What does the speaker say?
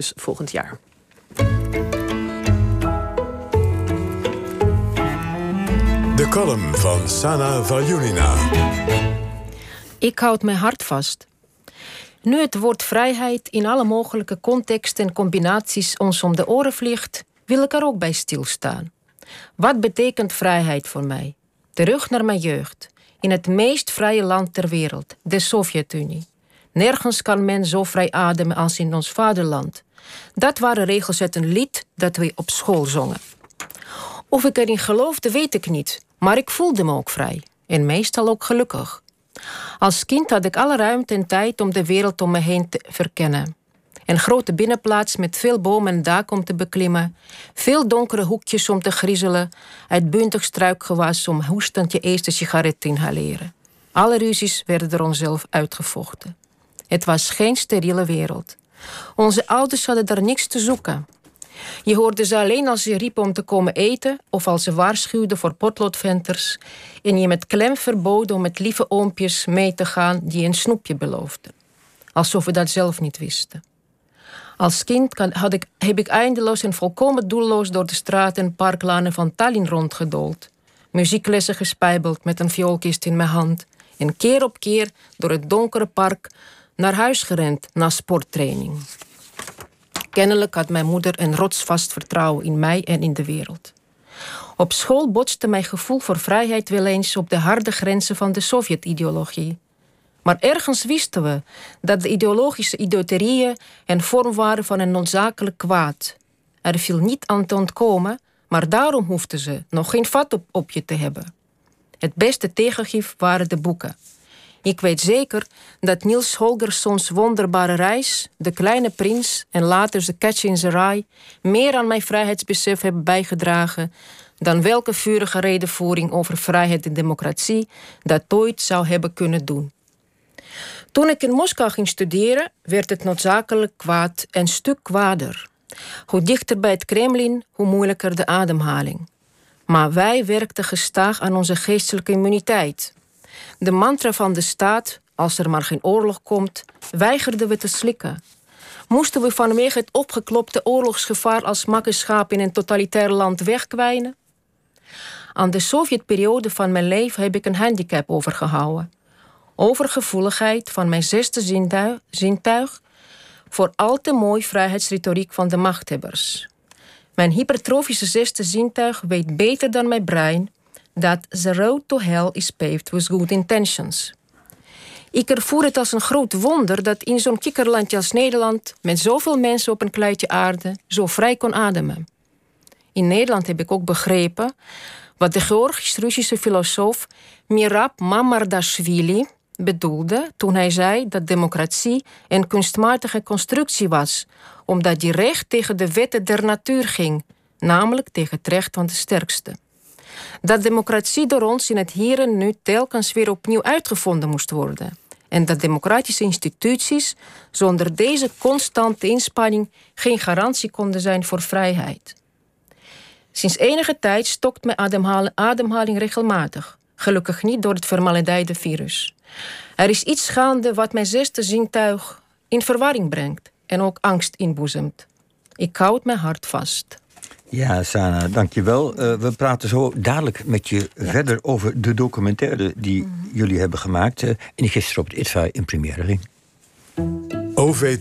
Dus volgend jaar. De column van Sana Valjulina. Ik houd mijn hart vast. Nu het woord vrijheid in alle mogelijke contexten en combinaties ons om de oren vliegt, wil ik er ook bij stilstaan. Wat betekent vrijheid voor mij? Terug naar mijn jeugd, in het meest vrije land ter wereld, de Sovjet-Unie. Nergens kan men zo vrij ademen als in ons vaderland. Dat waren regels uit een lied dat we op school zongen. Of ik erin geloofde, weet ik niet, maar ik voelde me ook vrij en meestal ook gelukkig. Als kind had ik alle ruimte en tijd om de wereld om me heen te verkennen. Een grote binnenplaats met veel bomen en dak om te beklimmen. Veel donkere hoekjes om te griezelen. Uitbundig struikgewas om hoestend je eerste sigaret te inhaleren. Alle ruzies werden er onszelf uitgevochten. Het was geen steriele wereld. Onze ouders hadden daar niks te zoeken. Je hoorde ze alleen als ze riepen om te komen eten of als ze waarschuwden voor potloodventers en je met klem verboden om met lieve oompjes mee te gaan die een snoepje beloofden. Alsof we dat zelf niet wisten. Als kind had ik, heb ik eindeloos en volkomen doelloos door de straten en parklanen van Tallinn rondgedold. Muzieklessen gespijbeld met een vioolkist in mijn hand. En keer op keer door het donkere park naar huis gerend na sporttraining. Kennelijk had mijn moeder een rotsvast vertrouwen in mij en in de wereld. Op school botste mijn gevoel voor vrijheid wel eens op de harde grenzen van de Sovjet-ideologie. Maar ergens wisten we dat de ideologische idioterieën een vorm waren van een noodzakelijk kwaad. Er viel niet aan te ontkomen, maar daarom hoefden ze nog geen vat op, op je te hebben. Het beste tegengif waren de boeken. Ik weet zeker dat Niels Holgerssons wonderbare reis, De Kleine Prins en later The Catch in the Rye meer aan mijn vrijheidsbesef hebben bijgedragen dan welke vurige redenvoering over vrijheid en democratie dat ooit zou hebben kunnen doen. Toen ik in Moskou ging studeren, werd het noodzakelijk kwaad en stuk kwaader. Hoe dichter bij het Kremlin, hoe moeilijker de ademhaling. Maar wij werkten gestaag aan onze geestelijke immuniteit. De mantra van de staat, als er maar geen oorlog komt, weigerden we te slikken. Moesten we vanwege het opgeklopte oorlogsgevaar als makkerschaap in een totalitair land wegkwijnen? Aan de Sovjetperiode van mijn leven heb ik een handicap overgehouden. Overgevoeligheid van mijn zesde zintuig voor al te mooi vrijheidsretoriek van de machthebbers. Mijn hypertrofische zesde zintuig weet beter dan mijn brein dat the road to hell is paved with good intentions. Ik ervoer het als een groot wonder dat in zo'n kikkerlandje als Nederland, met zoveel mensen op een kluitje aarde, zo vrij kon ademen. In Nederland heb ik ook begrepen wat de Georgisch-Russische filosoof Mirab Mamardashvili bedoelde toen hij zei dat democratie een kunstmatige constructie was, omdat die recht tegen de wetten der natuur ging, namelijk tegen het recht van de sterkste dat democratie door ons in het hier en nu telkens weer opnieuw uitgevonden moest worden. En dat democratische instituties zonder deze constante inspanning geen garantie konden zijn voor vrijheid. Sinds enige tijd stokt mijn ademhaling, regelmatig. Gelukkig niet door het vermaledijde virus. Er is iets gaande wat mijn zesde zintuig in verwarring brengt en ook angst inboezemt. Ik houd mijn hart vast. Ja, Sana, dankjewel. Uh, we praten zo dadelijk met je verder over de documentaire die mhm. jullie hebben gemaakt. Uh, en gisteren op het ITVA in première ging. OVT